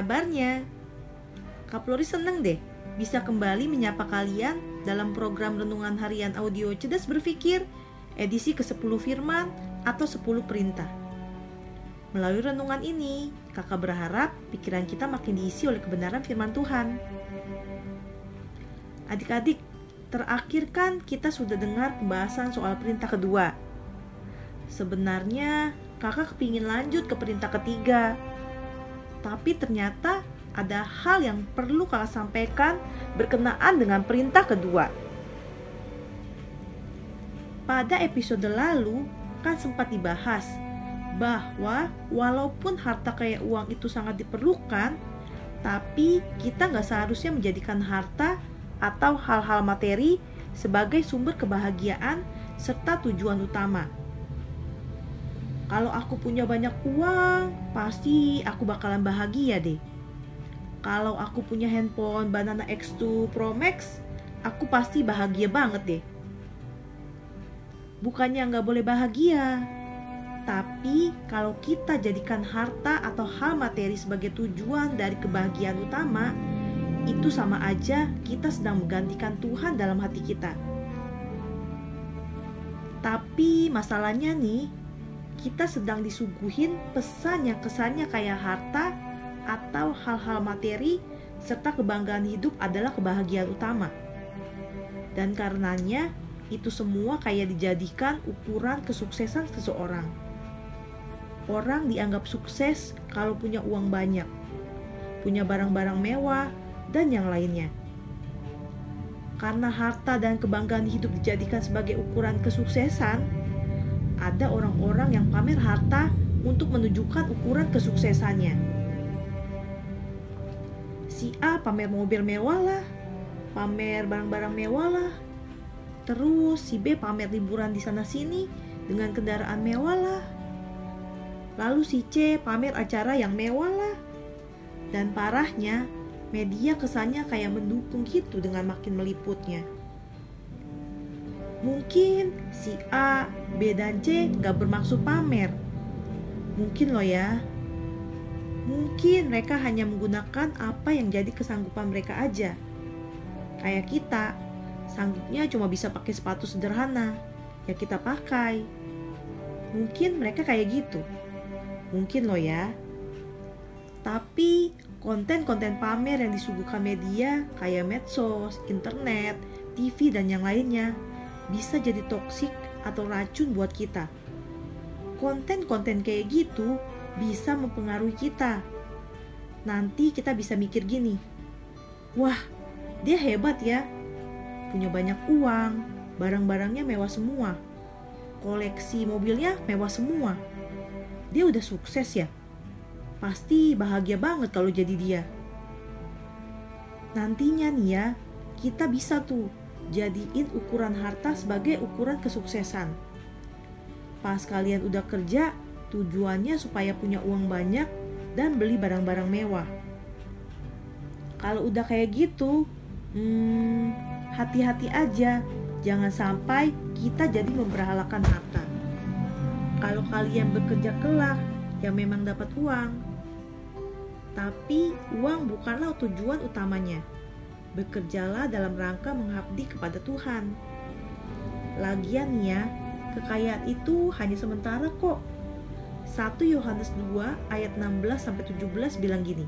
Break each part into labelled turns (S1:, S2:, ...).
S1: kabarnya? Kak Flori seneng deh bisa kembali menyapa kalian dalam program Renungan Harian Audio Cerdas Berpikir edisi ke-10 Firman atau 10 Perintah. Melalui renungan ini, kakak berharap pikiran kita makin diisi oleh kebenaran firman Tuhan. Adik-adik, terakhir kan kita sudah dengar pembahasan soal perintah kedua. Sebenarnya kakak kepingin lanjut ke perintah ketiga. Tapi ternyata ada hal yang perlu kakak sampaikan berkenaan dengan perintah kedua. Pada episode lalu kan sempat dibahas bahwa walaupun harta kayak uang itu sangat diperlukan, tapi kita nggak seharusnya menjadikan harta atau hal-hal materi sebagai sumber kebahagiaan serta tujuan utama. Kalau aku punya banyak uang, pasti aku bakalan bahagia deh. Kalau aku punya handphone Banana X2 Pro Max, aku pasti bahagia banget deh. Bukannya nggak boleh bahagia, tapi kalau kita jadikan harta atau hal materi sebagai tujuan dari kebahagiaan utama, itu sama aja kita sedang menggantikan Tuhan dalam hati kita. Tapi masalahnya nih, kita sedang disuguhin pesan yang kesannya kayak harta atau hal-hal materi serta kebanggaan hidup adalah kebahagiaan utama. Dan karenanya itu semua kayak dijadikan ukuran kesuksesan seseorang. Orang dianggap sukses kalau punya uang banyak, punya barang-barang mewah, dan yang lainnya. Karena harta dan kebanggaan hidup dijadikan sebagai ukuran kesuksesan, ada orang-orang yang pamer harta untuk menunjukkan ukuran kesuksesannya. Si A pamer mobil mewah lah, pamer barang-barang mewah lah. Terus si B pamer liburan di sana sini dengan kendaraan mewah lah. Lalu si C pamer acara yang mewah lah. Dan parahnya, media kesannya kayak mendukung gitu dengan makin meliputnya. Mungkin si A, B, dan C gak bermaksud pamer. Mungkin loh ya. Mungkin mereka hanya menggunakan apa yang jadi kesanggupan mereka aja. Kayak kita, sanggupnya cuma bisa pakai sepatu sederhana. Ya kita pakai. Mungkin mereka kayak gitu. Mungkin loh ya. Tapi konten-konten pamer yang disuguhkan media kayak medsos, internet, TV, dan yang lainnya bisa jadi toksik atau racun buat kita. Konten-konten kayak gitu bisa mempengaruhi kita. Nanti kita bisa mikir gini, wah dia hebat ya, punya banyak uang, barang-barangnya mewah semua, koleksi mobilnya mewah semua. Dia udah sukses ya, pasti bahagia banget kalau jadi dia. Nantinya nih ya, kita bisa tuh jadiin ukuran harta sebagai ukuran kesuksesan. Pas kalian udah kerja, tujuannya supaya punya uang banyak dan beli barang-barang mewah. Kalau udah kayak gitu, hmm, hati-hati aja, jangan sampai kita jadi memberhalakan harta. Kalau kalian bekerja kelak, ya memang dapat uang. Tapi uang bukanlah tujuan utamanya bekerjalah dalam rangka mengabdi kepada Tuhan. Lagian ya, kekayaan itu hanya sementara kok. 1 Yohanes 2 ayat 16 sampai 17 bilang gini.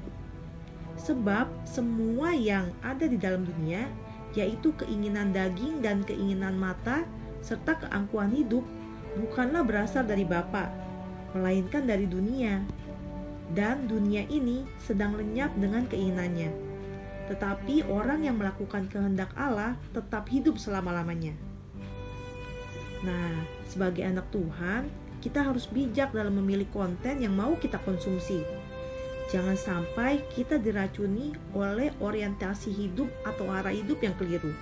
S1: Sebab semua yang ada di dalam dunia, yaitu keinginan daging dan keinginan mata serta keangkuhan hidup, bukanlah berasal dari Bapa, melainkan dari dunia. Dan dunia ini sedang lenyap dengan keinginannya tetapi orang yang melakukan kehendak Allah tetap hidup selama-lamanya. Nah, sebagai anak Tuhan, kita harus bijak dalam memilih konten yang mau kita konsumsi. Jangan sampai kita diracuni oleh orientasi hidup atau arah hidup yang keliru.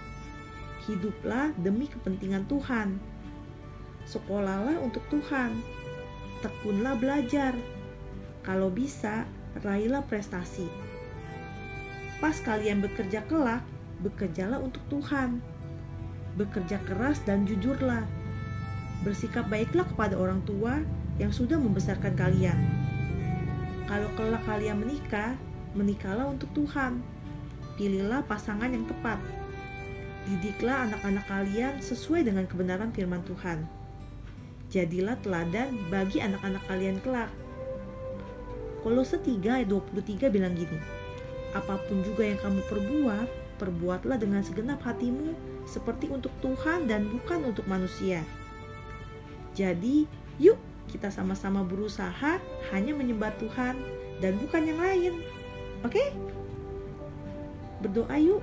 S1: Hiduplah demi kepentingan Tuhan. Sekolahlah untuk Tuhan. Tekunlah belajar. Kalau bisa, raihlah prestasi Pas kalian bekerja kelak, bekerjalah untuk Tuhan. Bekerja keras dan jujurlah. Bersikap baiklah kepada orang tua yang sudah membesarkan kalian. Kalau kelak kalian menikah, menikahlah untuk Tuhan. Pilihlah pasangan yang tepat. Didiklah anak-anak kalian sesuai dengan kebenaran firman Tuhan. Jadilah teladan bagi anak-anak kalian kelak. Kolose 3 ayat 23 bilang gini, Apa pun juga yang kamu perbuat, perbuatlah dengan segenap hatimu seperti untuk Tuhan dan bukan untuk manusia. Jadi, yuk kita sama-sama berusaha hanya menyembah Tuhan dan bukan yang lain. Oke? Berdoa yuk.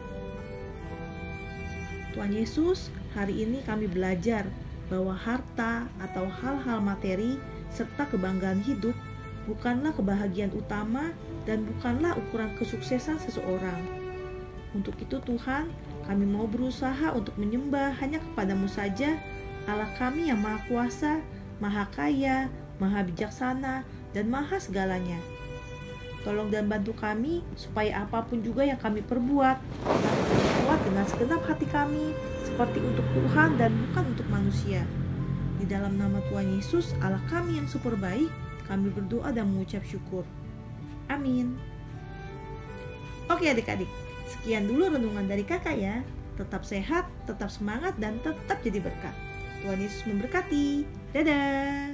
S1: Tuhan Yesus, hari ini kami belajar bahwa harta atau hal-hal materi serta kebanggaan hidup bukanlah kebahagiaan utama dan bukanlah ukuran kesuksesan seseorang. Untuk itu Tuhan, kami mau berusaha untuk menyembah hanya kepadamu saja, Allah kami yang maha kuasa, maha kaya, maha bijaksana, dan maha segalanya. Tolong dan bantu kami supaya apa pun juga yang kami perbuat, kami buat dengan segenap hati kami, seperti untuk Tuhan dan bukan untuk manusia. Di dalam nama Tuhan Yesus, Allah kami yang super baik, kami berdoa dan mengucap syukur. Amin. Oke adik-adik, sekian dulu renungan dari kakak ya. Tetap sehat, tetap semangat, dan tetap jadi berkat. Tuhan Yesus memberkati. Dadah!